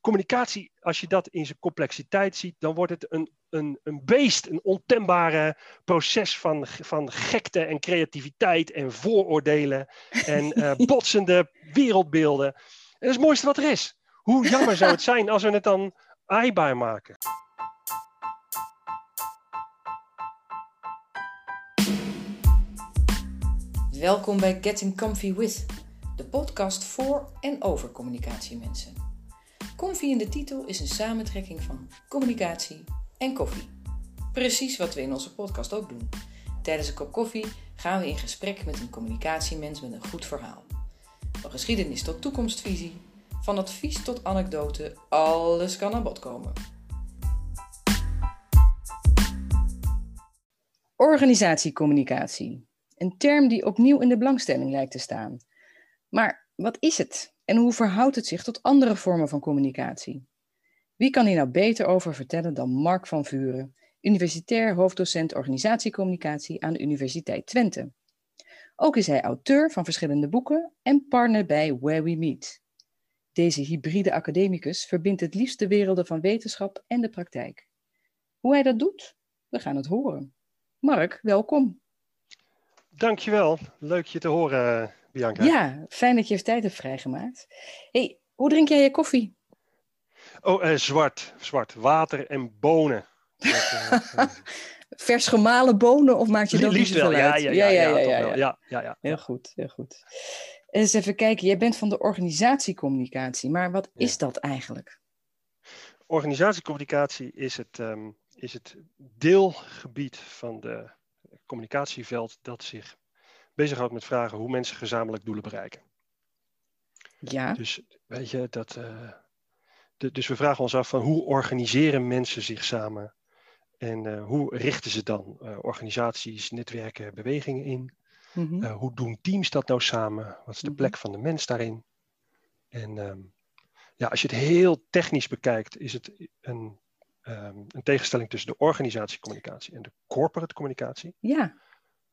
communicatie, als je dat in zijn complexiteit ziet, dan wordt het een, een, een beest, een ontembare proces van, van gekte en creativiteit en vooroordelen en uh, botsende wereldbeelden. En dat is het mooiste wat er is. Hoe jammer zou het zijn als we het dan aaibaar maken? Welkom bij Getting Comfy With, de podcast voor en over communicatiemensen. Comfy in de titel is een samentrekking van communicatie en koffie. Precies wat we in onze podcast ook doen. Tijdens een kop koffie gaan we in gesprek met een communicatiemens met een goed verhaal. Van geschiedenis tot toekomstvisie, van advies tot anekdote, alles kan aan bod komen. Organisatiecommunicatie. Een term die opnieuw in de belangstelling lijkt te staan. Maar wat is het en hoe verhoudt het zich tot andere vormen van communicatie? Wie kan hier nou beter over vertellen dan Mark van Vuren, universitair hoofddocent organisatiecommunicatie aan de Universiteit Twente? Ook is hij auteur van verschillende boeken en partner bij Where We Meet. Deze hybride academicus verbindt het liefst de werelden van wetenschap en de praktijk. Hoe hij dat doet? We gaan het horen. Mark, welkom. Dankjewel. Leuk je te horen, ja, fijn dat je even tijd hebt vrijgemaakt. hey, hoe drink jij je koffie? Oh, eh, zwart. Zwart. Water en bonen. Eh, Vers gemalen bonen of maak je dat liefst wel? Ja, ja, ja, ja, ja, Heel goed, heel goed. Eens even kijken, jij bent van de organisatiecommunicatie, maar wat is dat eigenlijk? Organisatiecommunicatie is het, ehm, is het deelgebied van de communicatieveld dat zich bezighoudt met vragen hoe mensen gezamenlijk doelen bereiken. Ja. Dus weet je, dat, uh, de, dus we vragen ons af van hoe organiseren mensen zich samen en uh, hoe richten ze dan uh, organisaties, netwerken, bewegingen in? Mm -hmm. hoe doen teams dat nou samen? Wat is de plek van de mens daarin? En um, ja, als je het heel technisch bekijkt, is het een um, een tegenstelling tussen de organisatiecommunicatie en de corporate communicatie. Ja.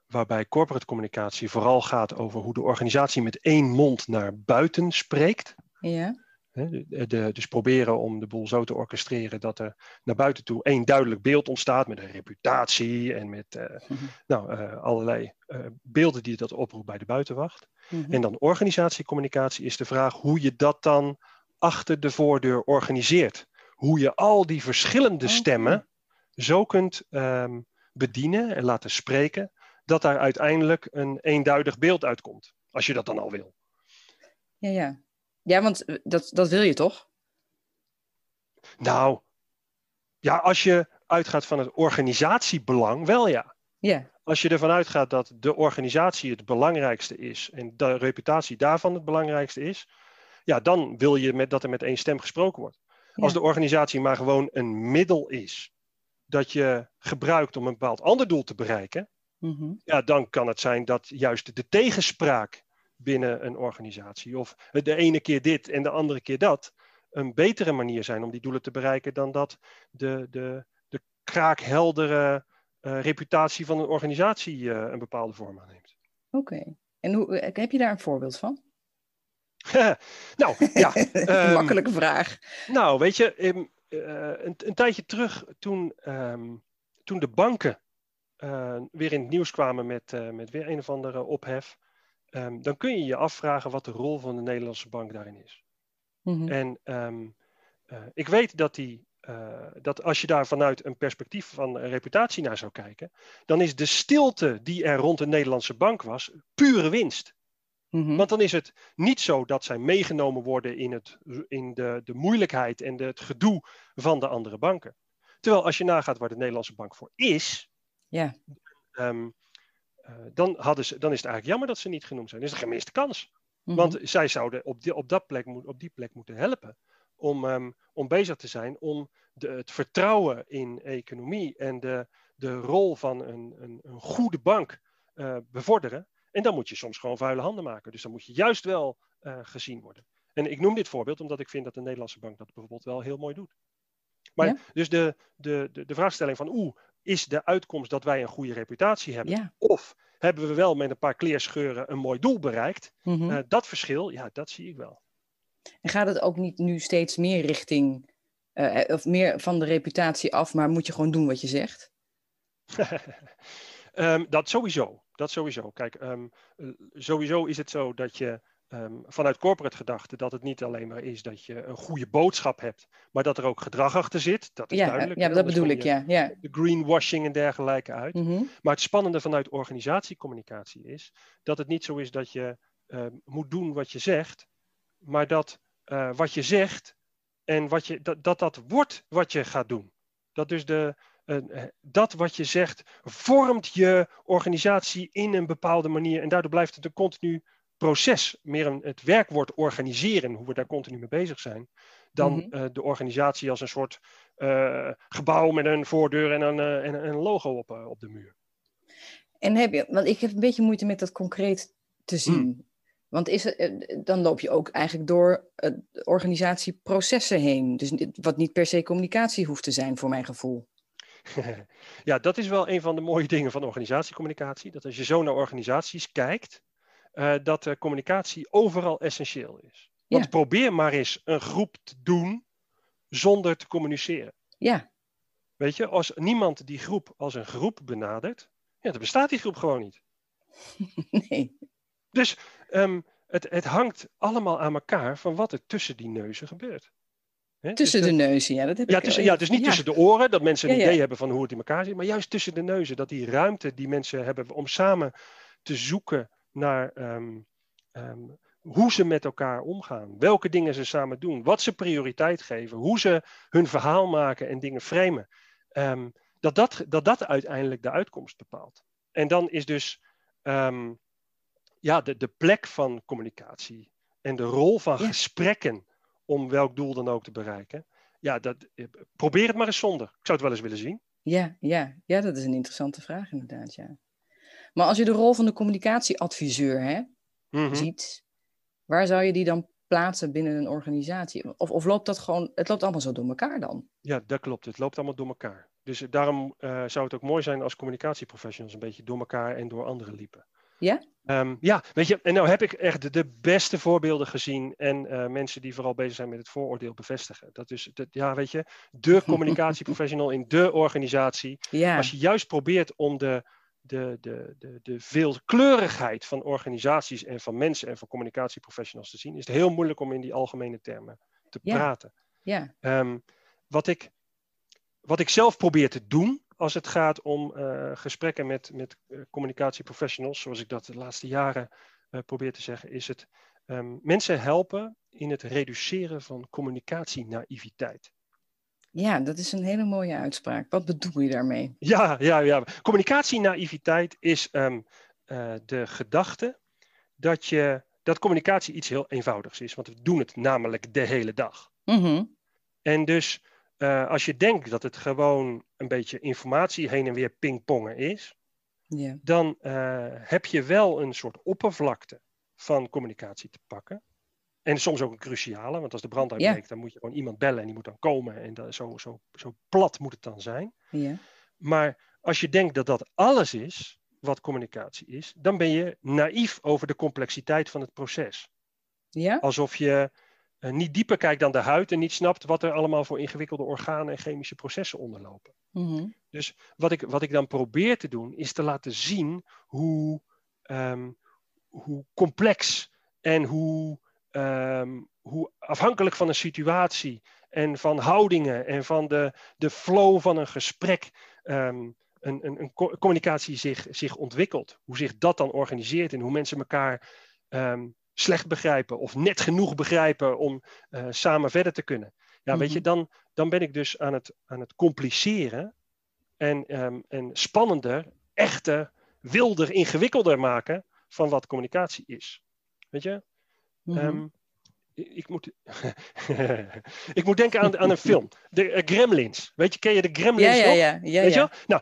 Waarbij corporate communicatie vooral gaat over hoe de organisatie met één mond naar buiten spreekt. Ja. De, de, dus proberen om de boel zo te orchestreren dat er naar buiten toe één duidelijk beeld ontstaat met een reputatie en met uh, mm-hmm. nou, uh, allerlei uh, beelden die dat oproept bij de buitenwacht. Mm-hmm. En dan organisatiecommunicatie is de vraag hoe je dat dan achter de voordeur organiseert hoe je al die verschillende stemmen zo kunt um, bedienen en laten spreken, dat daar uiteindelijk een eenduidig beeld uitkomt. Als je dat dan al wil. Ja, ja. Ja, want dat, dat wil je toch? Nou, ja, als je uitgaat van het organisatiebelang, wel ja. Ja. Als je ervan uitgaat dat de organisatie het belangrijkste is en de reputatie daarvan het belangrijkste is, ja, dan wil je met, dat er met één stem gesproken wordt. Ja. Als de organisatie maar gewoon een middel is dat je gebruikt om een bepaald ander doel te bereiken, mm-hmm. ja, dan kan het zijn dat juist de tegenspraak binnen een organisatie, of de ene keer dit en de andere keer dat, een betere manier zijn om die doelen te bereiken dan dat de, de, de kraakheldere uh, reputatie van een organisatie uh, een bepaalde vorm aanneemt. Oké, okay. en hoe, heb je daar een voorbeeld van? nou, ja. um, Makkelijke vraag. Nou, weet je, um, uh, een, een, tijdje terug toen, um, toen de banken uh, weer in het nieuws kwamen met, uh, met weer een of andere ophef, dan kun je je afvragen wat de rol van de Nederlandse bank daarin is. Mm-hmm. En uh, ik weet dat, die, dat als je daar vanuit een perspectief van reputatie naar zou kijken, dan is de stilte die er rond de Nederlandse bank was, pure winst. Mm-hmm. Want dan is het niet zo dat zij meegenomen worden in, het, in de, de moeilijkheid en de, het gedoe van de andere banken. Terwijl als je nagaat waar de Nederlandse bank voor is, yeah. um, uh, dan, hadden ze, dan is het eigenlijk jammer dat ze niet genoemd zijn. Dat is een gemiste kans. Mm-hmm. Want zij zouden op die, op, dat plek, op die plek moeten helpen om, um, om bezig te zijn om de, het vertrouwen in economie en de, de rol van een, een, een goede bank uh, bevorderen. En dan moet je soms gewoon vuile handen maken. Dus dan moet je juist wel uh, gezien worden. En ik noem dit voorbeeld omdat ik vind dat de Nederlandse bank dat bijvoorbeeld wel heel mooi doet. Maar ja? dus de, de, de, de vraagstelling van oeh, is de uitkomst dat wij een goede reputatie hebben? Ja. Of hebben we wel met een paar kleerscheuren een mooi doel bereikt? Mm-hmm. Uh, dat verschil, ja, dat zie ik wel. En gaat het ook niet nu steeds meer richting, uh, of meer van de reputatie af, maar moet je gewoon doen wat je zegt? um, dat sowieso. Dat sowieso. Kijk, um, sowieso is het zo dat je um, vanuit corporate gedachte dat het niet alleen maar is dat je een goede boodschap hebt, maar dat er ook gedrag achter zit. Dat is ja, duidelijk. Ja, dat bedoel ik, ja. ja. De greenwashing en dergelijke uit. Mm -hmm. Maar het spannende vanuit organisatiecommunicatie is dat het niet zo is dat je um, moet doen wat je zegt, maar dat uh, wat je zegt en wat je, dat, dat dat wordt wat je gaat doen. Dat dus de, uh, dat wat je zegt vormt je organisatie in een bepaalde manier en daardoor blijft het een continu proces, meer een, het werkwoord organiseren, hoe we daar continu mee bezig zijn, dan mm -hmm. uh, de organisatie als een soort uh, gebouw met een voordeur en een, uh, en een logo op, op de muur. En heb je, want ik heb een beetje moeite met dat concreet te zien. Mm. Want is het, dan loop je ook eigenlijk door organisatieprocessen heen. Dus wat niet per se communicatie hoeft te zijn, voor mijn gevoel. ja, dat is wel een van de mooie dingen van organisatiecommunicatie. Dat als je zo naar organisaties kijkt, uh, dat communicatie overal essentieel is. Want ja. probeer maar eens een groep te doen zonder te communiceren. Ja. Weet je, als niemand die groep als een groep benadert, ja, dan bestaat die groep gewoon niet. nee. Dus um, het, het hangt allemaal aan elkaar van wat er tussen die neuzen gebeurt. He? Tussen dus de, de neuzen, ja. Dat heb ja, ik tussen, ja, dus niet ja. tussen de oren, dat mensen een ja, idee hebben van hoe het in elkaar zit, maar juist tussen de neuzen. Dat die ruimte die mensen hebben om samen te zoeken naar um, um, hoe ze met elkaar omgaan, welke dingen ze samen doen, wat ze prioriteit geven, hoe ze hun verhaal maken en dingen framen, um, dat, dat, dat dat uiteindelijk de uitkomst bepaalt. En dan is dus ja, de, de plek van communicatie en de rol van ja. gesprekken om welk doel dan ook te bereiken. Ja, dat, probeer het maar eens zonder. Ik zou het wel eens willen zien. Ja, ja, ja, dat is een interessante vraag inderdaad, ja. Maar als je de rol van de communicatieadviseur hè, mm-hmm. ziet, waar zou je die dan plaatsen binnen een organisatie? Of, of loopt dat gewoon, het loopt allemaal zo door elkaar dan? Ja, dat klopt. Het loopt allemaal door elkaar. Dus daarom uh, zou het ook mooi zijn als communicatieprofessionals een beetje door elkaar en door anderen liepen. Ja? Um, ja, weet je, en nou heb ik echt de beste voorbeelden gezien en uh, mensen die vooral bezig zijn met het vooroordeel bevestigen. Dat is, dat, ja, weet je, de communicatieprofessional in de organisatie. Ja. Als je juist probeert om de, de, de, de, de veelkleurigheid van organisaties en van mensen en van communicatieprofessionals te zien, is het heel moeilijk om in die algemene termen te ja. praten. Ja. Um, wat, ik, wat ik zelf probeer te doen als het gaat om uh, gesprekken met, met uh, communicatieprofessionals, zoals ik dat de laatste jaren uh, probeer te zeggen, is het um, mensen helpen in het reduceren van communicatienaïviteit. Ja, dat is een hele mooie uitspraak. Wat bedoel je daarmee? Ja, ja, ja. Communicatienaïviteit is um, de gedachte dat, je, dat communicatie iets heel eenvoudigs is, want we doen het namelijk de hele dag. Mm -hmm. En dus uh, als je denkt dat het gewoon een beetje informatie heen en weer pingpongen is, yeah. dan uh, heb je wel een soort oppervlakte van communicatie te pakken. En soms ook een cruciale, want als de brand uitbreekt, dan moet je gewoon iemand bellen en die moet dan komen. En dat, zo, zo, zo plat moet het dan zijn. Maar als je denkt dat dat alles is wat communicatie is, dan ben je naïef over de complexiteit van het proces. Ja? Alsof je uh, niet dieper kijkt dan de huid en niet snapt wat er allemaal voor ingewikkelde organen en chemische processen onderlopen. Mm -hmm. Dus wat ik, wat ik dan probeer te doen, is te laten zien hoe, um, hoe complex en hoe, um, hoe afhankelijk van een situatie en van houdingen en van de, de flow van een gesprek um, een, een, een communicatie zich, zich ontwikkelt. Hoe zich dat dan organiseert en hoe mensen elkaar slecht begrijpen of net genoeg begrijpen om uh, samen verder te kunnen. Ja, weet je, dan, dan ben ik dus aan het, aan het compliceren en, um, en spannender, echter, wilder, ingewikkelder maken van wat communicatie is. Weet je? Mm-hmm. Um, ik moet, ik moet denken aan, aan een film. De uh, Gremlins. Weet je, ken je de Gremlins ja? Ja, ja, ja. Weet je wel? Nou,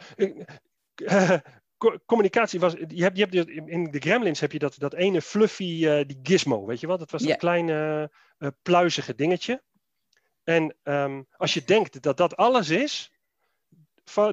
uh, communicatie was. Je hebt, je hebt in de Gremlins heb je dat, dat ene fluffy, uh, die gizmo, weet je wat? Dat was dat Ja. kleine uh, pluizige dingetje. En um, als je denkt dat dat alles is,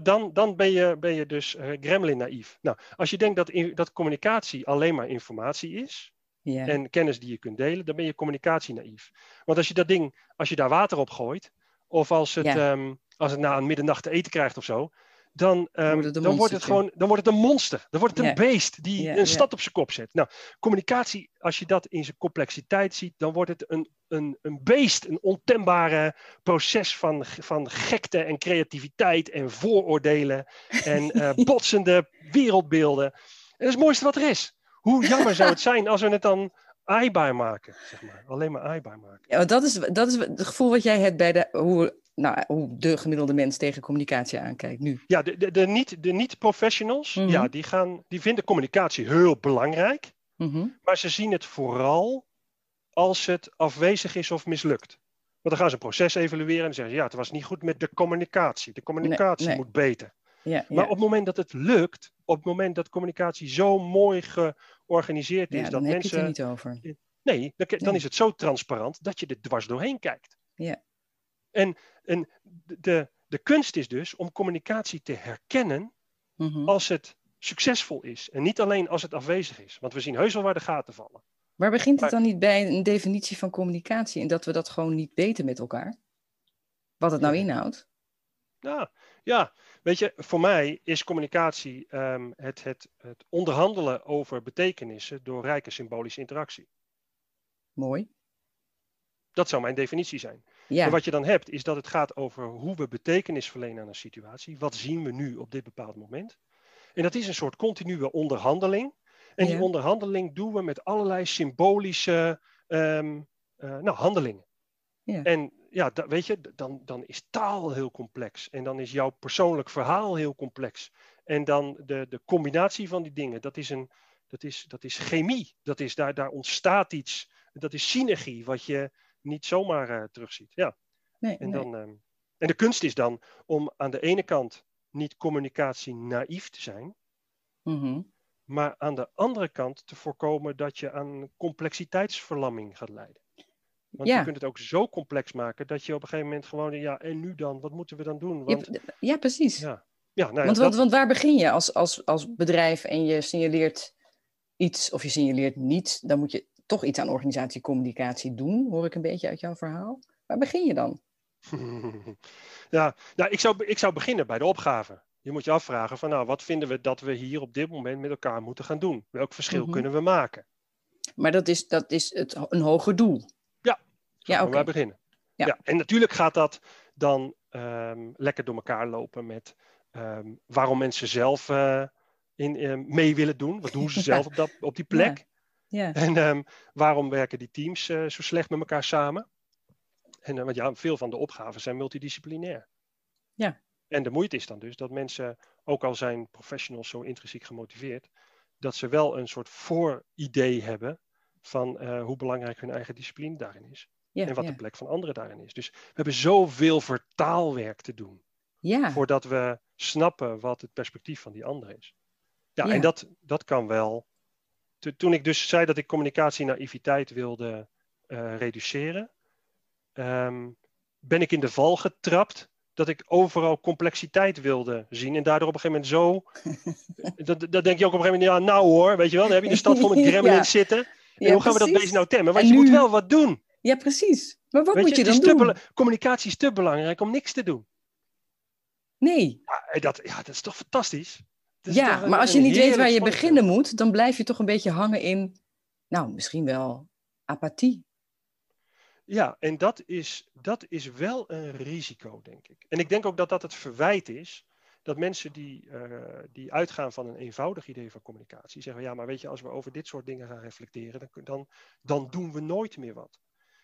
dan, dan ben, je, ben je dus Gremlin naïef. Nou, als je denkt dat, in, dat communicatie alleen maar informatie is, en kennis die je kunt delen, dan ben je communicatie naïef. Want als je dat ding, als je daar water op gooit, of als het, ehm, als het na een middernacht te eten krijgt of zo, dan, um, wordt dan wordt het gewoon dan wordt het een monster. Dan wordt het een beest die een stad op zijn kop zet. Nou, communicatie, als je dat in zijn complexiteit ziet, dan wordt het een, een, een beest, een ontembare proces van, van gekte en creativiteit en vooroordelen en uh, botsende wereldbeelden. En dat is het mooiste wat er is. Hoe jammer zou het zijn als we het dan aaibaar maken, zeg maar. Alleen maar aaibaar maken. Ja, dat is, dat is het gevoel wat jij hebt bij de, hoe nou, hoe de gemiddelde mens tegen communicatie aankijkt nu. Ja, de, de, de niet, de niet-professionals, mhm. ja, die, gaan, die vinden communicatie heel belangrijk. Mhm. Maar ze zien het vooral als het afwezig is of mislukt. Want dan gaan ze een proces evalueren en zeggen ze, ja, het was niet goed met de communicatie. De communicatie moet beter. Ja, maar op het moment dat het lukt, op het moment dat communicatie zo mooi georganiseerd is, ja, dat mensen. Het er niet over. Nee, dan, dan is het zo transparant dat je er dwars doorheen kijkt. Ja. En, en de, de kunst is dus om communicatie te herkennen mhm. als het succesvol is. En niet alleen als het afwezig is. Want we zien heus wel waar de gaten vallen. Maar begint het dan niet bij een definitie van communicatie en dat we dat gewoon niet weten met elkaar? Wat het nou inhoudt? Ja, ja, weet je, voor mij is communicatie ehm, het, het, het onderhandelen over betekenissen door rijke symbolische interactie. Mooi. Dat zou mijn definitie zijn. En wat je dan hebt, is dat het gaat over hoe we betekenis verlenen aan een situatie. Wat zien we nu op dit bepaald moment? En dat is een soort continue onderhandeling. En die onderhandeling doen we met allerlei symbolische um, nou, handelingen. Ja. En ja, weet je, dan, dan is taal heel complex. En dan is jouw persoonlijk verhaal heel complex. En dan de, de combinatie van die dingen, dat is, een, dat is, dat is chemie. Dat is, daar, daar ontstaat iets. Dat is synergie, wat je, niet zomaar uh, terugziet. Ja. Nee, en, dan, ehm, en de kunst is dan om aan de ene kant niet communicatie naïef te zijn, mhm. maar aan de andere kant te voorkomen dat je aan complexiteitsverlamming gaat leiden. Want je kunt het ook zo complex maken dat je op een gegeven moment gewoon, ja, en nu dan? Wat moeten we dan doen? Want, ja, ja, precies. Ja. Ja, nou ja, want, want, waar begin je als, als, als bedrijf en je signaleert iets of je signaleert niets, dan moet je toch iets aan organisatiecommunicatie doen, hoor ik een beetje uit jouw verhaal. Waar begin je dan? Ja, nou, ik, zou, ik zou beginnen bij de opgave. Je moet je afvragen van nou, wat vinden we dat we hier op dit moment met elkaar moeten gaan doen? Welk verschil mhm. kunnen we maken? Maar dat is, dat is het, een hoger doel. Ja, ja oké. beginnen. Ja. En natuurlijk gaat dat dan ehm, lekker door elkaar lopen met ehm, waarom mensen zelf uh, in, uh, mee willen doen. Wat doen ze zelf op, dat, op die plek? Ja. En waarom werken die teams uh, zo slecht met elkaar samen? En, uh, want ja, veel van de opgaven zijn multidisciplinair. Ja. En de moeite is dan dus dat mensen, ook al zijn professionals zo intrinsiek gemotiveerd, dat ze wel een soort vooridee hebben van hoe belangrijk hun eigen discipline daarin is. Ja, en wat de plek van anderen daarin is. Dus we hebben zoveel vertaalwerk te doen. Ja. Voordat we snappen wat het perspectief van die ander is. Ja, en dat, dat kan wel toen ik dus zei dat ik communicatie naïviteit wilde uh, reduceren, um, ben ik in de val getrapt dat ik overal complexiteit wilde zien. En daardoor op een gegeven moment zo. dat, dat denk je ook op een gegeven moment, ja, nou hoor, weet je wel, dan heb je de stad vol met gremlins zitten. En ja, hoe gaan we dat beest nou temmen? Want je moet wel wat doen. Ja, precies. Maar wat moet je, dan doen? Communicatie is te belangrijk om niks te doen. Nee. Ja, dat, ja, dat is toch fantastisch? ja, maar als je niet weet waar je beginnen moet, dan blijf je toch een beetje hangen in, nou, misschien wel apathie. Ja, en dat is, dat is wel een risico, denk ik. En ik denk ook dat dat het verwijt is dat mensen die, uh, die uitgaan van een eenvoudig idee van communicatie zeggen, ja, maar weet je, als we over dit soort dingen gaan reflecteren, dan, dan, dan doen we nooit meer wat.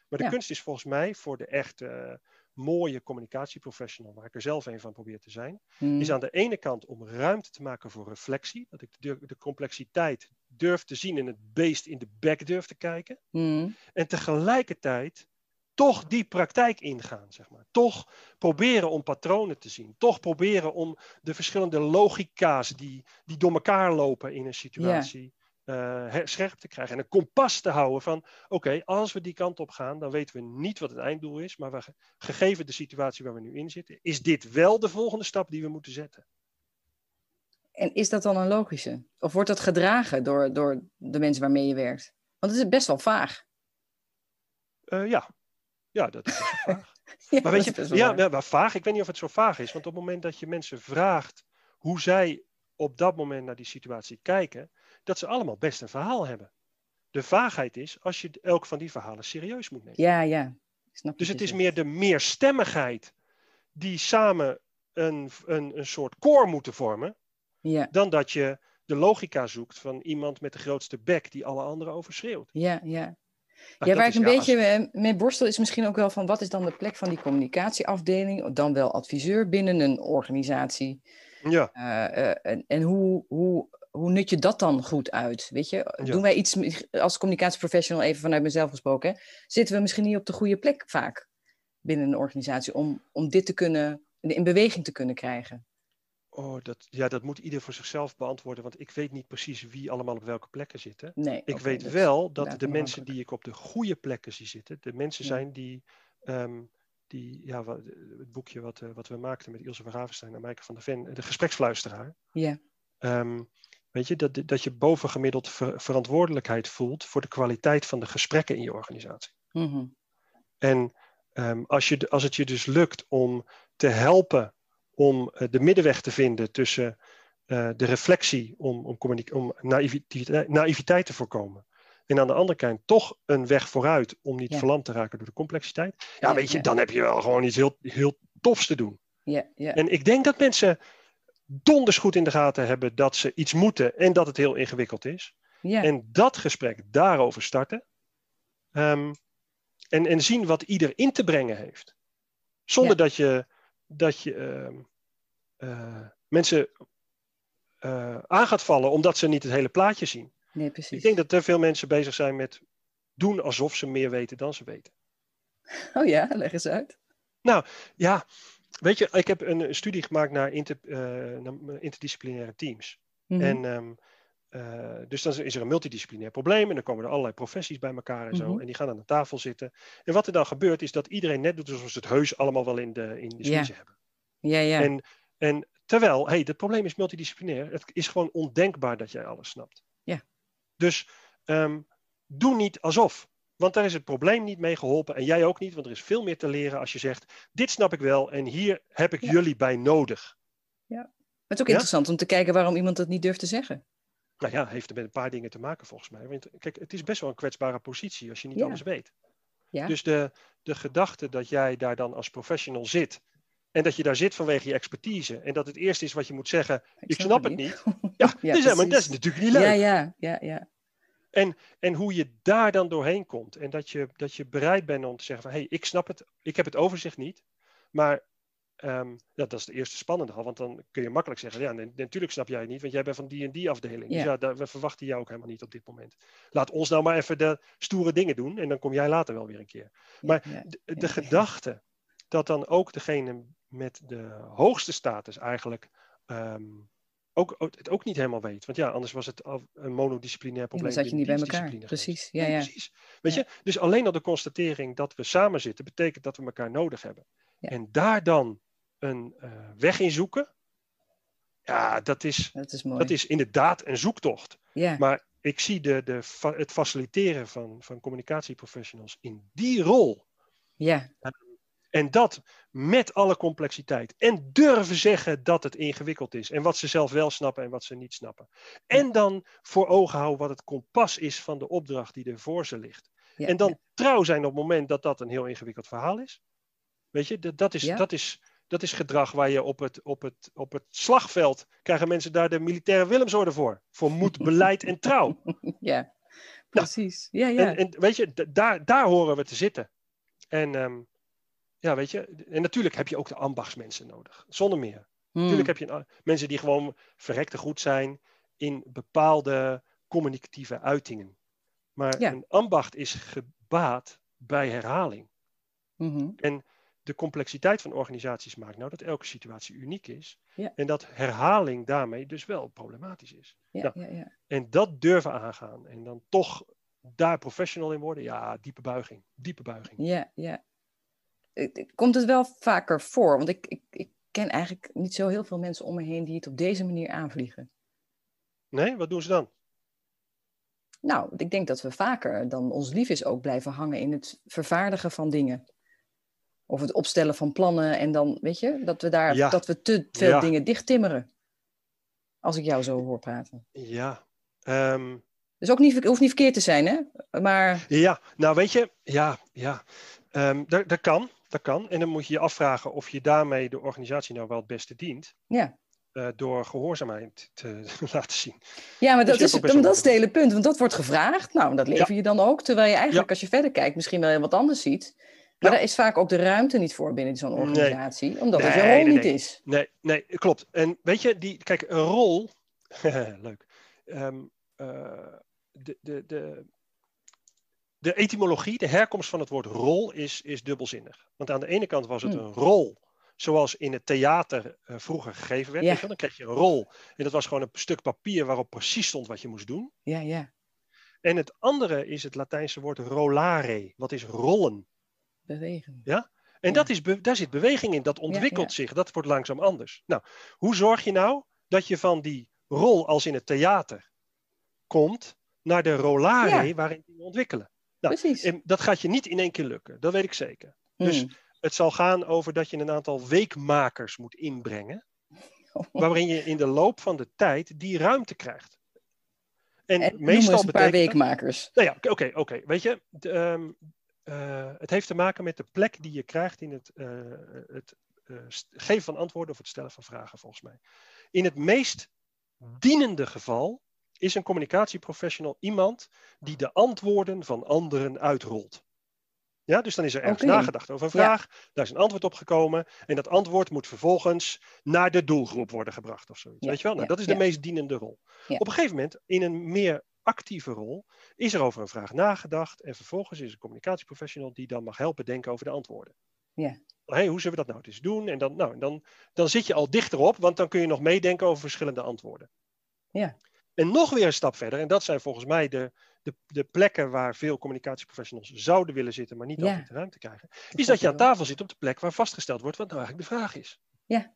Maar de kunst is volgens mij voor de echte mooie communicatieprofessional, waar ik er zelf een van probeer te zijn, hmm. is aan de ene kant om ruimte te maken voor reflectie. Dat ik de, de complexiteit durf te zien en het beest in de bek durf te kijken. Hmm. En tegelijkertijd toch die praktijk ingaan, zeg maar. Toch proberen om patronen te zien. Toch proberen om de verschillende logica's die, die door elkaar lopen in een situatie uh, scherp te krijgen. En een kompas te houden van, oké, als we die kant op gaan, dan weten we niet wat het einddoel is, maar we, gegeven de situatie waar we nu in zitten, is dit wel de volgende stap die we moeten zetten. En is dat dan een logische? Of wordt dat gedragen door, door de mensen waarmee je werkt? Want het is best wel vaag. Uh, ja. ja, dat is vaag. ja, maar weet je, ja, maar vaag. Ik weet niet of het zo vaag is. Want op het moment dat je mensen vraagt hoe zij op dat moment naar die situatie kijken, dat ze allemaal best een verhaal hebben. De vaagheid is als je elk van die verhalen serieus moet nemen. Ja, ja. Snap dus het is meer de meerstemmigheid die samen een, een, een soort koor moeten vormen, ja. dan dat je de logica zoekt van iemand met de grootste bek die alle anderen overschreeuwt. Ja, ja. Nou, ja, waar ik een beetje mee borstel is misschien ook wel van wat is dan de plek van die communicatieafdeling, dan wel adviseur binnen een organisatie. Ja. Uh, en, en hoe, hoe, hoe nut je dat dan goed uit? Weet je, doen wij iets als communicatieprofessional, even vanuit mezelf gesproken, zitten we misschien niet op de goede plek vaak binnen een organisatie om, om dit te kunnen, in beweging te kunnen krijgen? Oh, dat, ja, dat moet ieder voor zichzelf beantwoorden, want ik weet niet precies wie allemaal op welke plekken zitten. Nee, ik weet wel dat de mensen die ik op de goede plekken zie zitten, de mensen zijn die, ehm, die ja, wat, het boekje wat, uh, wat we maakten met Ilse van Ravenstein en Maaike van der Ven, de gespreksfluisteraar. Ja. Um, weet je, dat, dat je bovengemiddeld ver, verantwoordelijkheid voelt voor de kwaliteit van de gesprekken in je organisatie. Mm -hmm. En um, als, je, als het je dus lukt om te helpen om uh, de middenweg te vinden tussen uh, de reflectie om, om, om naïviteit, naïviteit, te voorkomen. En aan de andere kant toch een weg vooruit om niet ja. verlamd te raken door de complexiteit. Ja, ja weet je, ja. dan heb je wel gewoon iets heel, heel tofs te doen. Ja, ja. En ik denk dat mensen donders goed in de gaten hebben dat ze iets moeten en dat het heel ingewikkeld is. En dat gesprek daarover starten. Um, en, en zien wat ieder in te brengen heeft. Zonder dat je dat je uh, uh, mensen uh, aan gaat vallen omdat ze niet het hele plaatje zien. Nee, precies. Ik denk dat te veel mensen bezig zijn met doen alsof ze meer weten dan ze weten. Oh ja, leg eens uit. Nou ja, weet je, ik heb een studie gemaakt naar, inter, naar interdisciplinaire teams. Mhm. En um, uh, dus dan is er een multidisciplinair probleem en dan komen er allerlei professies bij elkaar en zo. Mhm. En die gaan aan de tafel zitten. En wat er dan gebeurt is dat iedereen net doet alsof ze het heus allemaal wel in de, in de hebben. Ja, ja. En, en terwijl, hey, het probleem is multidisciplinair. Het is gewoon ondenkbaar dat jij alles snapt. Ja. Dus ehm, doe niet alsof. Want daar is het probleem niet mee geholpen en jij ook niet, want er is veel meer te leren als je zegt: Dit snap ik wel en hier heb ik Ja. jullie bij nodig. Maar het is ook Ja? interessant om te kijken waarom iemand dat niet durft te zeggen. Nou ja, heeft er met een paar dingen te maken volgens mij. Want kijk, het is best wel een kwetsbare positie als je niet Ja. alles weet. Ja. Dus de, de gedachte dat jij daar dan als professional zit. En dat je daar zit vanwege je expertise. En dat het eerste is wat je moet zeggen. Ik, snap, het niet. Ja, Ja, dus, ja, maar dat is natuurlijk niet leuk. Ja, ja, ja, ja. En hoe je daar dan doorheen komt. En dat je, dat je bereid bent om te zeggen van... hé, hey, ik snap het. Ik heb het overzicht niet. Maar ehm, ja, dat is de eerste spannende al. Want dan kun je makkelijk zeggen... ja, nee, natuurlijk snap jij het niet. Want jij bent van die en die afdeling. Dus Ja. ja, daar, we verwachten jou ook helemaal niet op dit moment. Laat ons nou maar even de stoere dingen doen. En dan kom jij later wel weer een keer. Maar ja, de, ja, de ja. gedachte dat dan ook degene met de hoogste status eigenlijk ehm, ook, het ook niet helemaal weet. Want ja, anders was het een monodisciplinair probleem. dan zat je niet bij elkaar. Precies. Ja, Nee, ja. precies. Weet Ja. je, dus alleen al de constatering dat we samen zitten, betekent dat we elkaar nodig hebben. Ja. En daar dan een eh, weg in zoeken, ja, dat is, Dat is mooi. dat is inderdaad een zoektocht. Ja, Maar ik zie de, de, fa- het faciliteren van, van communicatieprofessionals in die rol. ja, En dat met alle complexiteit. En durven zeggen dat het ingewikkeld is. En wat ze zelf wel snappen en wat ze niet snappen. En dan voor ogen houden wat het kompas is van de opdracht die er voor ze ligt. ja, en dan ja. trouw zijn op het moment dat dat een heel ingewikkeld verhaal is. Weet je, dat, dat, is, Ja. dat, is, dat is gedrag waar je op het, op, het, op het slagveld. krijgen mensen daar de militaire Willemsorde voor. Voor moed, beleid en trouw. ja. Precies. Ja, ja. En, en weet je, daar, daar horen we te zitten. En ehm, ja, weet je, en natuurlijk heb je ook de ambachtsmensen nodig. Zonder meer. Hmm. Natuurlijk heb je een- mensen die gewoon verrekte goed zijn in bepaalde communicatieve uitingen. Maar Ja. een ambacht is gebaat bij herhaling. Mhm. En de complexiteit van organisaties maakt nou dat elke situatie uniek is. Ja. En dat herhaling daarmee dus wel problematisch is. Ja, ja, ja. En dat durven aangaan. En dan toch daar professional in worden. Ja, diepe buiging. Diepe buiging. Ja, ja. Komt het wel vaker voor? Want ik, ik, ik ken eigenlijk niet zo heel veel mensen om me heen die het op deze manier aanvliegen. Nee, wat doen ze dan? Nou, ik denk dat we vaker dan ons lief is ook blijven hangen in het vervaardigen van dingen. Of het opstellen van plannen en dan, weet je, dat we daar dat we te veel ja. dingen dichttimmeren. Als ik jou zo hoor praten. Ja. Um... Dus ook niet, hoeft niet verkeerd te zijn, hè? Maar... Ja, nou weet je, ja, ja. Um, dat, dat kan, dat kan. En dan moet je je afvragen of je daarmee de organisatie nou wel het beste dient. Ja. Uh, door gehoorzaamheid te laten zien. Ja, maar dat, is, dat is het hele punt. Want dat wordt gevraagd. Nou, dat lever je dan ook. Terwijl je eigenlijk, als je verder kijkt, misschien wel wat anders ziet. Maar daar is vaak ook de ruimte niet voor binnen zo'n organisatie, omdat het je rol niet is. Nee, nee, klopt. En weet je, die, kijk, een rol. leuk. Um, uh, de, de, de, de etymologie, de herkomst van het woord rol is, is dubbelzinnig. Want aan de ene kant was het hmm. een rol zoals in het theater uh, vroeger gegeven werd. Ja. Dan kreeg je een rol. En dat was gewoon een stuk papier waarop precies stond wat je moest doen. Ja, ja. En het andere is het Latijnse woord rolare. Wat is rollen? Bewegen. Ja? En Dat is daar zit beweging in, dat ontwikkelt zich, dat wordt langzaam anders. Nou, hoe zorg je nou dat je van die rol als in het theater komt naar de rolare waarin die ontwikkelen? Nou, Precies. En dat gaat je niet in één keer lukken, dat weet ik zeker. Dus hmm. het zal gaan over dat je een aantal weekmakers moet inbrengen, waarin je in de loop van de tijd die ruimte krijgt. En, en meestal een paar weekmakers. Nou ja, oké, oké. Weet je, de, um, uh, het heeft te maken met de plek die je krijgt in het, uh, het uh, geven van antwoorden of het stellen van vragen, volgens mij. In het meest dienende geval is een communicatieprofessional iemand die de antwoorden van anderen uitrolt. Ja, dus dan is er ergens okay. nagedacht over een vraag, daar is een antwoord op gekomen en dat antwoord moet vervolgens naar de doelgroep worden gebracht of zoiets. Ja, weet je wel? Nou, dat is de meest dienende rol. Op een gegeven moment, in een meer actieve rol, is er over een vraag nagedacht en vervolgens is een communicatieprofessional die dan mag helpen denken over de antwoorden. Ja. Hey, hoe zullen we dat nou eens doen? En dan, nou, dan, dan zit je al dichterop, want dan kun je nog meedenken over verschillende antwoorden. Ja. En nog weer een stap verder, en dat zijn volgens mij de, de, de plekken waar veel communicatieprofessionals zouden willen zitten, maar niet altijd de ruimte krijgen, is dat je aan tafel zit op de plek waar vastgesteld wordt wat nou eigenlijk de vraag is. Ja.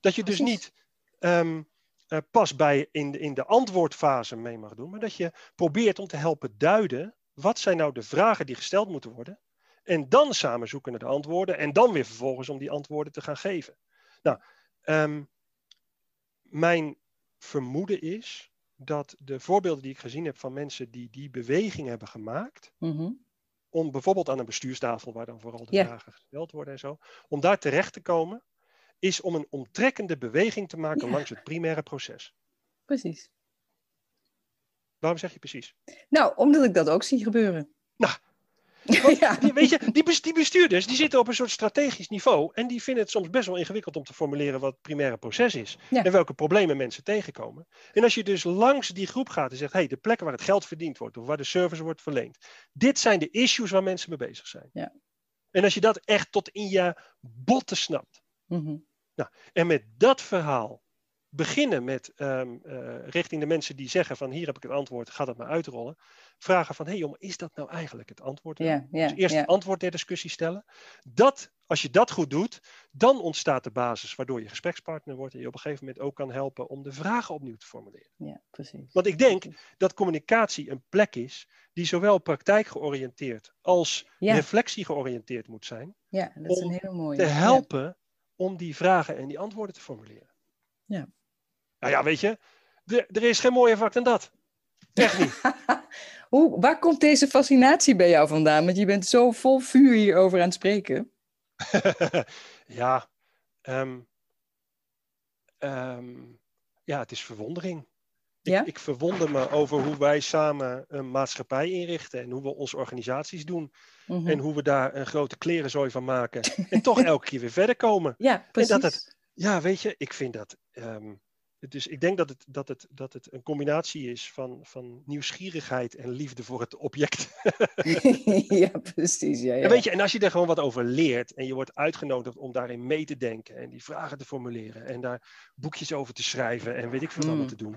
Dat je dus niet um, uh, pas bij in de, in de antwoordfase mee mag doen, maar dat je probeert om te helpen duiden wat zijn nou de vragen die gesteld moeten worden. En dan samen zoeken naar de antwoorden en dan weer vervolgens om die antwoorden te gaan geven. Nou, um, mijn vermoeden is dat de voorbeelden die ik gezien heb van mensen die die beweging hebben gemaakt, mm-hmm. om bijvoorbeeld aan een bestuurstafel, waar dan vooral de vragen gesteld worden en zo, om daar terecht te komen, is om een omtrekkende beweging te maken langs het primaire proces. Precies. Waarom zeg je precies? Nou, omdat ik dat ook zie gebeuren. Nou, ja. weet je, die, bestuurders die zitten op een soort strategisch niveau en die vinden het soms best wel ingewikkeld om te formuleren wat het primaire proces is en welke problemen mensen tegenkomen. En als je dus langs die groep gaat en zegt, hey, de plekken waar het geld verdiend wordt of waar de service wordt verleend, dit zijn de issues waar mensen mee bezig zijn. Ja. En als je dat echt tot in je botten snapt, Mhm. Nou, en met dat verhaal beginnen met um, uh, richting de mensen die zeggen van hier heb ik het antwoord, ga dat maar uitrollen. Vragen van hé hey, jongen, is dat nou eigenlijk het antwoord? Yeah, yeah, dus eerst het antwoord ter discussie stellen. Dat, als je dat goed doet, dan ontstaat de basis waardoor je gesprekspartner wordt en je op een gegeven moment ook kan helpen om de vragen opnieuw te formuleren. Ja, precies. Want ik denk dat communicatie een plek is die zowel praktijkgeoriënteerd als reflectie georiënteerd moet zijn. Ja, dat is een hele mooie. Te helpen om die vragen en die antwoorden te formuleren. Ja. Nou ja, weet je, er is geen mooier vak dan dat. Echt niet. Hoe, waar komt deze fascinatie bij jou vandaan? Want je bent zo vol vuur hierover aan het spreken. ja, um, um, ja, het is verwondering. Ja? Ik, ik, verwonder me over hoe wij samen een maatschappij inrichten en hoe we onze organisaties doen. Mm -hmm. En hoe we daar een grote klerenzooi van maken. en toch elke keer weer verder komen. Ja, precies. En dat het, ja, weet je, ik vind dat. Um, dus ik denk dat het, dat het, dat het een combinatie is van, van nieuwsgierigheid en liefde voor het object. ja, precies. Ja, ja. En, weet je, en als je er gewoon wat over leert en je wordt uitgenodigd om daarin mee te denken en die vragen te formuleren en daar boekjes over te schrijven en weet ik veel mm. allemaal te doen.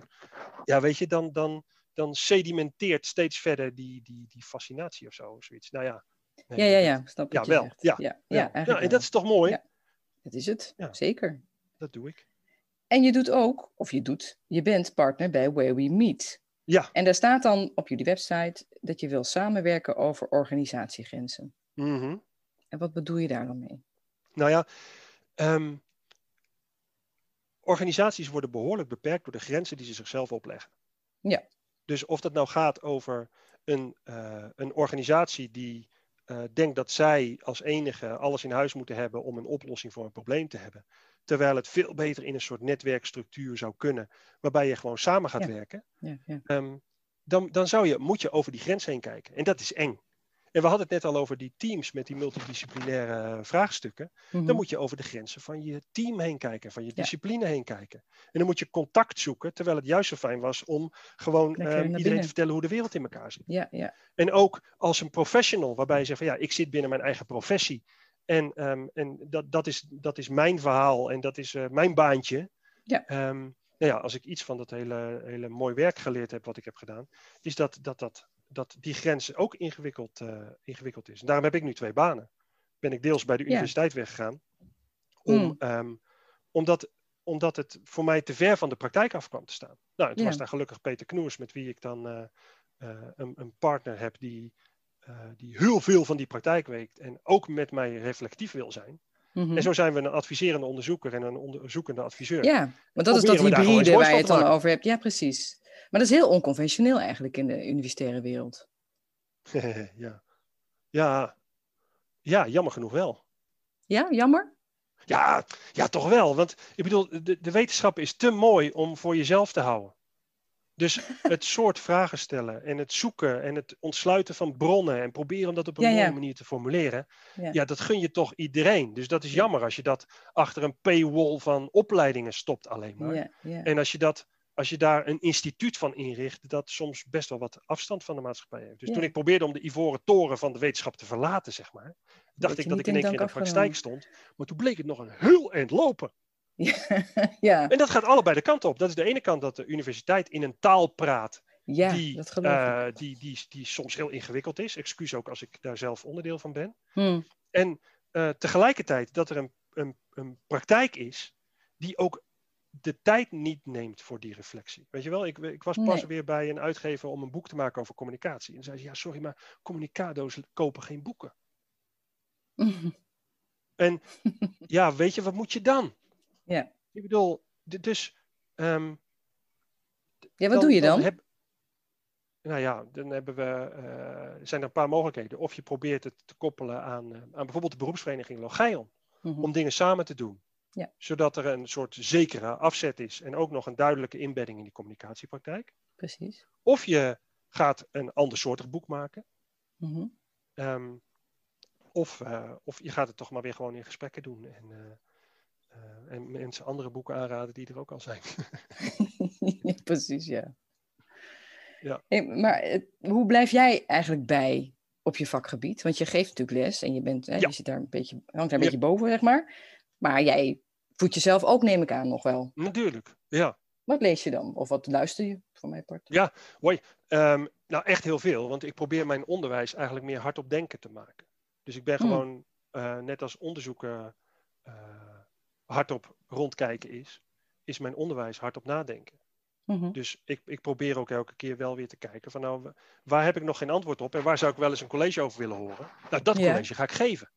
Ja, weet je, dan, dan, dan sedimenteert steeds verder die, die, die fascinatie of zo. Of zoiets. Nou ja. Nee, ja, ja, ja, snap ja, wel. Ja, ja, ja. Nou, en dat is toch mooi? Dat is het, zeker. Dat doe ik. En je doet ook, of je doet, je bent partner bij Where We Meet. Ja. En daar staat dan op jullie website dat je wil samenwerken over organisatiegrenzen. Mhm. En wat bedoel je daar dan mee? Nou ja, ehm, organisaties worden behoorlijk beperkt door de grenzen die ze zichzelf opleggen. Ja. Dus of dat nou gaat over een, eh, een organisatie die uh, denkt dat zij als enige alles in huis moeten hebben om een oplossing voor een probleem te hebben. Terwijl het veel beter in een soort netwerkstructuur zou kunnen, waarbij je gewoon samen gaat werken. Ja, ja. Ehm, dan, dan zou je, moet je over die grens heen kijken. En dat is eng. En we hadden het net al over die teams met die multidisciplinaire eh, vraagstukken. Mhm. Dan moet je over de grenzen van je team heen kijken, van je discipline heen kijken. En dan moet je contact zoeken, terwijl het juist zo fijn was om gewoon eh, naar iedereen binnen. te vertellen hoe de wereld in elkaar zit. Ja, ja. En ook als een professional, waarbij je zegt van ja, ik zit binnen mijn eigen professie. En, ehm, en dat, dat, is, dat is mijn verhaal en dat is eh, mijn baantje. Ja. Ehm, nou ja, als ik iets van dat hele, hele mooi werk geleerd heb, wat ik heb gedaan, is dat, dat, dat, dat die grens ook ingewikkeld, eh, ingewikkeld is. En daarom heb ik nu twee banen. Ben ik deels bij de Ja. universiteit weggegaan, om, Hmm. ehm, omdat, omdat het voor mij te ver van de praktijk af kwam te staan. Nou, het Ja. was daar gelukkig Peter Knoers, met wie ik dan eh, een, een partner heb die, die heel veel van die praktijk weet en ook met mij reflectief wil zijn. Mhm. En zo zijn we een adviserende onderzoeker en een onderzoekende adviseur. Ja, want dat is dat hybride waar je het dan over hebt. Ja, precies. Maar dat is heel onconventioneel eigenlijk in de universitaire wereld. ja. ja. Ja, jammer genoeg wel. Ja, jammer? Ja, ja, toch wel. Want ik bedoel, de, de wetenschap is te mooi om voor jezelf te houden. Dus het soort vragen stellen en het zoeken en het ontsluiten van bronnen en proberen om dat op een Ja, mooie ja. manier te formuleren. Ja. Ja. dat gun je toch iedereen. Dus dat is Ja. jammer als je dat achter een paywall van opleidingen stopt alleen maar. En als je, dat, als je daar een instituut van inricht, dat soms best wel wat afstand van de maatschappij heeft. Dus toen ik probeerde om de ivoren toren van de wetenschap te verlaten, zeg maar, dacht ik dat ik in één keer in de praktijk stond. Maar toen bleek het nog een heel eind lopen. ja, En dat gaat allebei de kant op. Dat is de ene kant dat de universiteit in een taal praat ja die, dat eh, die, die, die soms heel ingewikkeld is. Excuus ook als ik daar zelf onderdeel van ben. Hm. En eh, tegelijkertijd dat er een, een, een praktijk is die ook de tijd niet neemt voor die reflectie. Weet je wel, ik, ik was pas Nee. weer bij een uitgever om een boek te maken over communicatie. En zei ze, ja sorry, maar communicado's kopen geen boeken. En ja, weet je, wat moet je dan? Ja. Ik bedoel, dus... ehm, ja, wat doe je dan? heb- nou ja, dan hebben we, eh, zijn er een paar mogelijkheden. Of je probeert het te koppelen aan, eh, aan bijvoorbeeld de beroepsvereniging Logeion. Mhm. Om dingen samen te doen. Ja. Zodat er een soort zekere afzet is. En ook nog een duidelijke inbedding in die communicatiepraktijk. Precies. Of je gaat een andersoortig boek maken. Mhm. ehm, of, eh, of je gaat het toch maar weer gewoon in gesprekken doen. En, eh, en mensen andere boeken aanraden die er ook al zijn. ja, precies, ja. Ja. Hey, maar eh, hoe blijf jij eigenlijk bij op je vakgebied? Want je geeft natuurlijk les en je, bent, hè, Ja. je zit daar een beetje, hangt daar een Ja. beetje boven, zeg maar. Maar jij voedt jezelf ook, neem ik aan, nog wel. Natuurlijk, ja. Wat lees je dan? Of wat luister je, voor mijn part? Ja, hoi. Ehm, nou, echt heel veel. Want ik probeer mijn onderwijs eigenlijk meer hardop denken te maken. Dus ik ben Hmm. gewoon, eh, net als onderzoeken hardop rondkijken is, is mijn onderwijs hardop nadenken. Mhm. Dus ik, ik probeer ook elke keer wel weer te kijken van nou, waar heb ik nog geen antwoord op en waar zou ik wel eens een college over willen horen? Nou, dat college ga ik geven.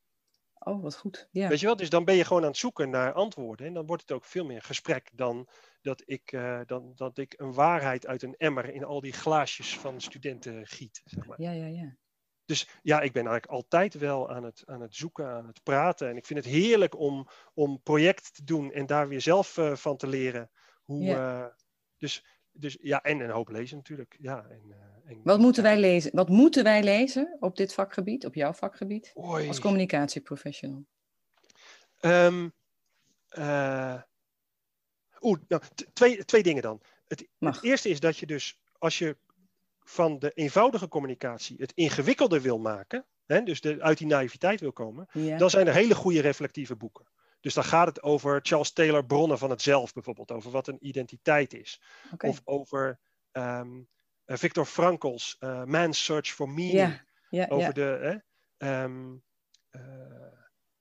Oh, wat goed. Ja. Weet je wel? Dus dan ben je gewoon aan het zoeken naar antwoorden. En dan wordt het ook veel meer gesprek dan dat ik, eh, dan, dat ik een waarheid uit een emmer in al die glaasjes van studenten giet. Zeg maar. ja, ja, ja. Dus ja, ik ben eigenlijk altijd wel aan het, aan het zoeken, aan het praten. En ik vind het heerlijk om, om project te doen en daar weer zelf eh, van te leren. Hoe, Ja. eh, dus, dus ja, en een hoop lezen natuurlijk. Ja, en, eh, en, Wat moeten wij lezen? Wat moeten wij lezen op dit vakgebied, op jouw vakgebied, Oei. als communicatieprofessional? Ehm, eh, Oeh, nou, twee, twee dingen dan. Het eerste is dat je dus, als je van de eenvoudige communicatie het ingewikkelder wil maken, hè, dus de, uit die naïviteit wil komen, Ja. dan zijn er hele goede reflectieve boeken. Dus dan gaat het over Charles Taylor Bronnen van het zelf bijvoorbeeld, over wat een identiteit is. Of over ehm, eh, Viktor Frankl's eh, Man's Search for Meaning Ja, ja, over de. Hè, ehm, eh,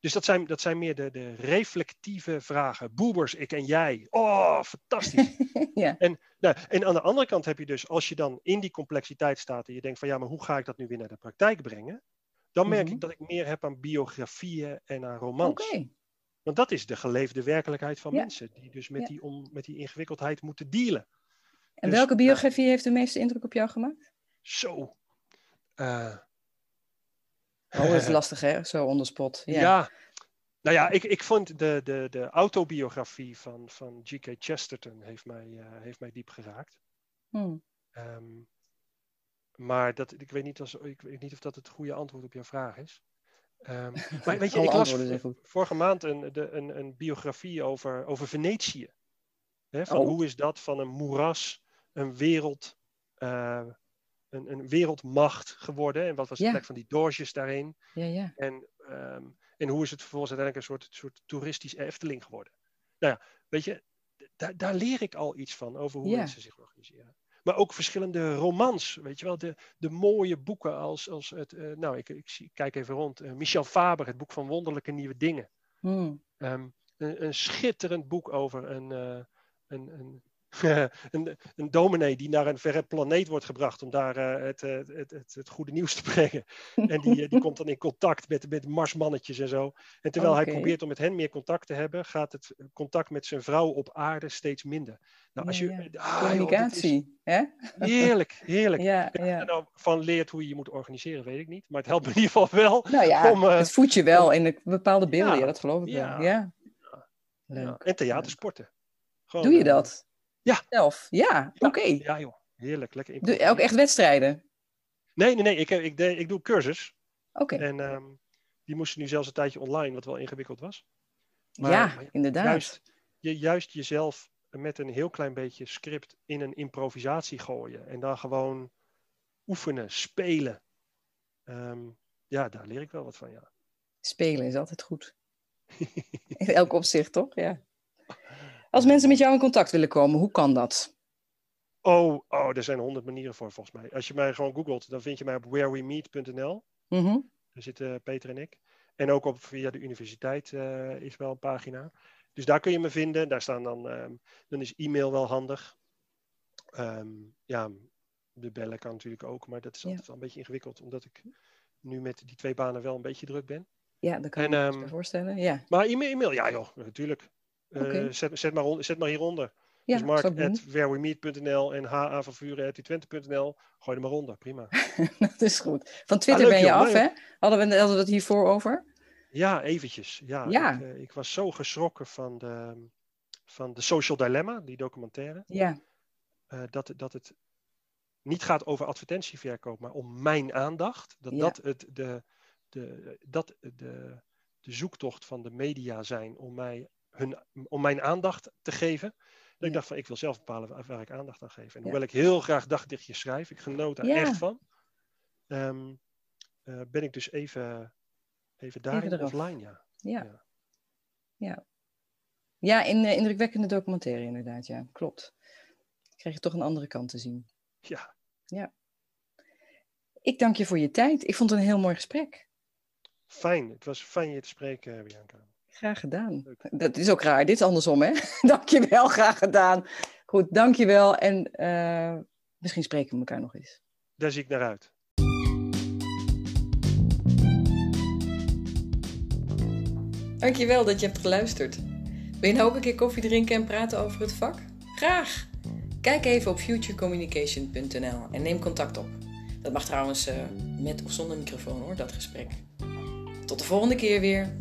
dus dat zijn, dat zijn meer de, de reflectieve vragen. Boebers, ik en jij. Oh, fantastisch. ja. en, nou, en aan de andere kant heb je dus, als je dan in die complexiteit staat en je denkt van ja, maar hoe ga ik dat nu weer naar de praktijk brengen? Dan merk ik mhm. dat ik meer heb aan biografieën en aan romans. Oké. Want dat is de geleefde werkelijkheid van mensen, die dus met, die om, met die ingewikkeldheid moeten dealen. En dus, welke biografie heeft de meeste indruk op jou gemaakt? Zo. Uh, oh, dat is lastig hè, zo onder spot. Ja. ja. Nou ja, ik, ik vond de, de, de autobiografie van, van G.K. Chesterton heeft mij, uh, heeft mij diep geraakt. Hmm. Um, maar dat, ik, weet niet als, ik weet niet of dat het goede antwoord op jouw vraag is. Um, maar weet je, ik las vorige maand een, de, een, een biografie over, over Venetië. Hè, van oh. Hoe is dat van een moeras, een wereld, uh, een, een wereldmacht geworden? En wat was de plek van die doortjes daarin? Ja, ja. En, um, en hoe is het vervolgens uiteindelijk een soort, soort toeristisch Efteling geworden? Nou ja, weet je, daar, daar leer ik al iets van over hoe mensen zich organiseren. Maar ook verschillende romans, weet je wel. De, de mooie boeken als, als het, uh, nou ik, ik, ik, kijk even rond. Uh, Michel Faber, het boek van wonderlijke nieuwe dingen. Hmm. Um, een, een, schitterend boek over een, uh, een, een een, een dominee die naar een verre planeet wordt gebracht om daar uh, het, het, het, het, goede nieuws te brengen. En die, die komt dan in contact met, met marsmannetjes en zo. En terwijl hij probeert om met hen meer contact te hebben, gaat het contact met zijn vrouw op aarde steeds minder. Nou, als je, ah, Communicatie, hè? Heerlijk, heerlijk. Ja, ja. nou van leert hoe je je moet organiseren, weet ik niet. Maar het helpt in ieder geval wel. Nou ja, om, uh, het voedt je wel in bepaalde beelden, ja, dat geloof ik wel. Ja. Leuk. En theatersporten. Gewoon, Doe je eh, dat? Ja. Zelf? Ja, oké. Ja joh, heerlijk. Lekker Doe ook echt wedstrijden? Nee, nee, nee. Ik, ik, ik, ik doe cursus. Oké. En um, die moesten nu zelfs een tijdje online, wat wel ingewikkeld was. Maar, ja, inderdaad. Juist, je, juist jezelf met een heel klein beetje script in een improvisatie gooien. En dan gewoon oefenen, spelen. Um, ja, daar leer ik wel wat van, ja. Spelen is altijd goed. in elk opzicht, toch? Ja. Als mensen met jou in contact willen komen, hoe kan dat? Oh, oh er zijn honderd manieren voor volgens mij. Als je mij gewoon googelt, dan vind je mij op wherewemeet.nl. Mm Daar zitten Peter en ik. En ook op, via de universiteit uh, is wel een pagina. Dus daar kun je me vinden. Daar staan dan, um, dan is e-mail wel handig. Um, ja, de bellen kan natuurlijk ook, maar dat is altijd wel een beetje ingewikkeld, omdat ik nu met die twee banen wel een beetje druk ben. Ja, dat kan en, je me um, voorstellen. Ja. Maar e-mail, e-mail, ja joh, natuurlijk. Okay. Uh, zet, zet, maar, zet maar hieronder. Ja, dus mark at wherewemeet.nl en ha van vuren.twente.nl. Gooi er maar onder, prima. dat is goed. Van Twitter ah, ben je af, hè? Hadden we, hadden we het hiervoor over? Ja, eventjes. Ja, ja. Ik, uh, ik, was zo geschrokken van de, van de Social Dilemma, die documentaire. Ja. Uh, dat, dat het niet gaat over advertentieverkoop, maar om mijn aandacht. Dat ja. dat het de, de, dat de, de zoektocht van de media zijn om mij hun, om mijn aandacht te geven. Dat ik dacht van, ik wil zelf bepalen waar, ik aandacht aan geef. En hoewel ik heel graag dagdichtjes schrijf, ik genoot daar echt van, um, uh, ben ik dus even, even daarin even offline, ja. Ja. Ja, ja. in uh, indrukwekkende documentaire inderdaad, ja. Klopt. Krijg je toch een andere kant te zien. Ja. Ja. Ik dank je voor je tijd. Ik vond het een heel mooi gesprek. Fijn. Het was fijn je te spreken, Bianca. Graag gedaan. Dat is ook raar. Dit is andersom, hè? dankjewel, graag gedaan. Goed, dankjewel. En uh, misschien spreken we elkaar nog eens. Daar zie ik naar uit. Dankjewel dat je hebt geluisterd. Wil je nou ook een keer koffie drinken en praten over het vak? Graag! Kijk even op futurecommunication.nl en neem contact op. Dat mag trouwens uh, met of zonder microfoon hoor, dat gesprek. Tot de volgende keer weer.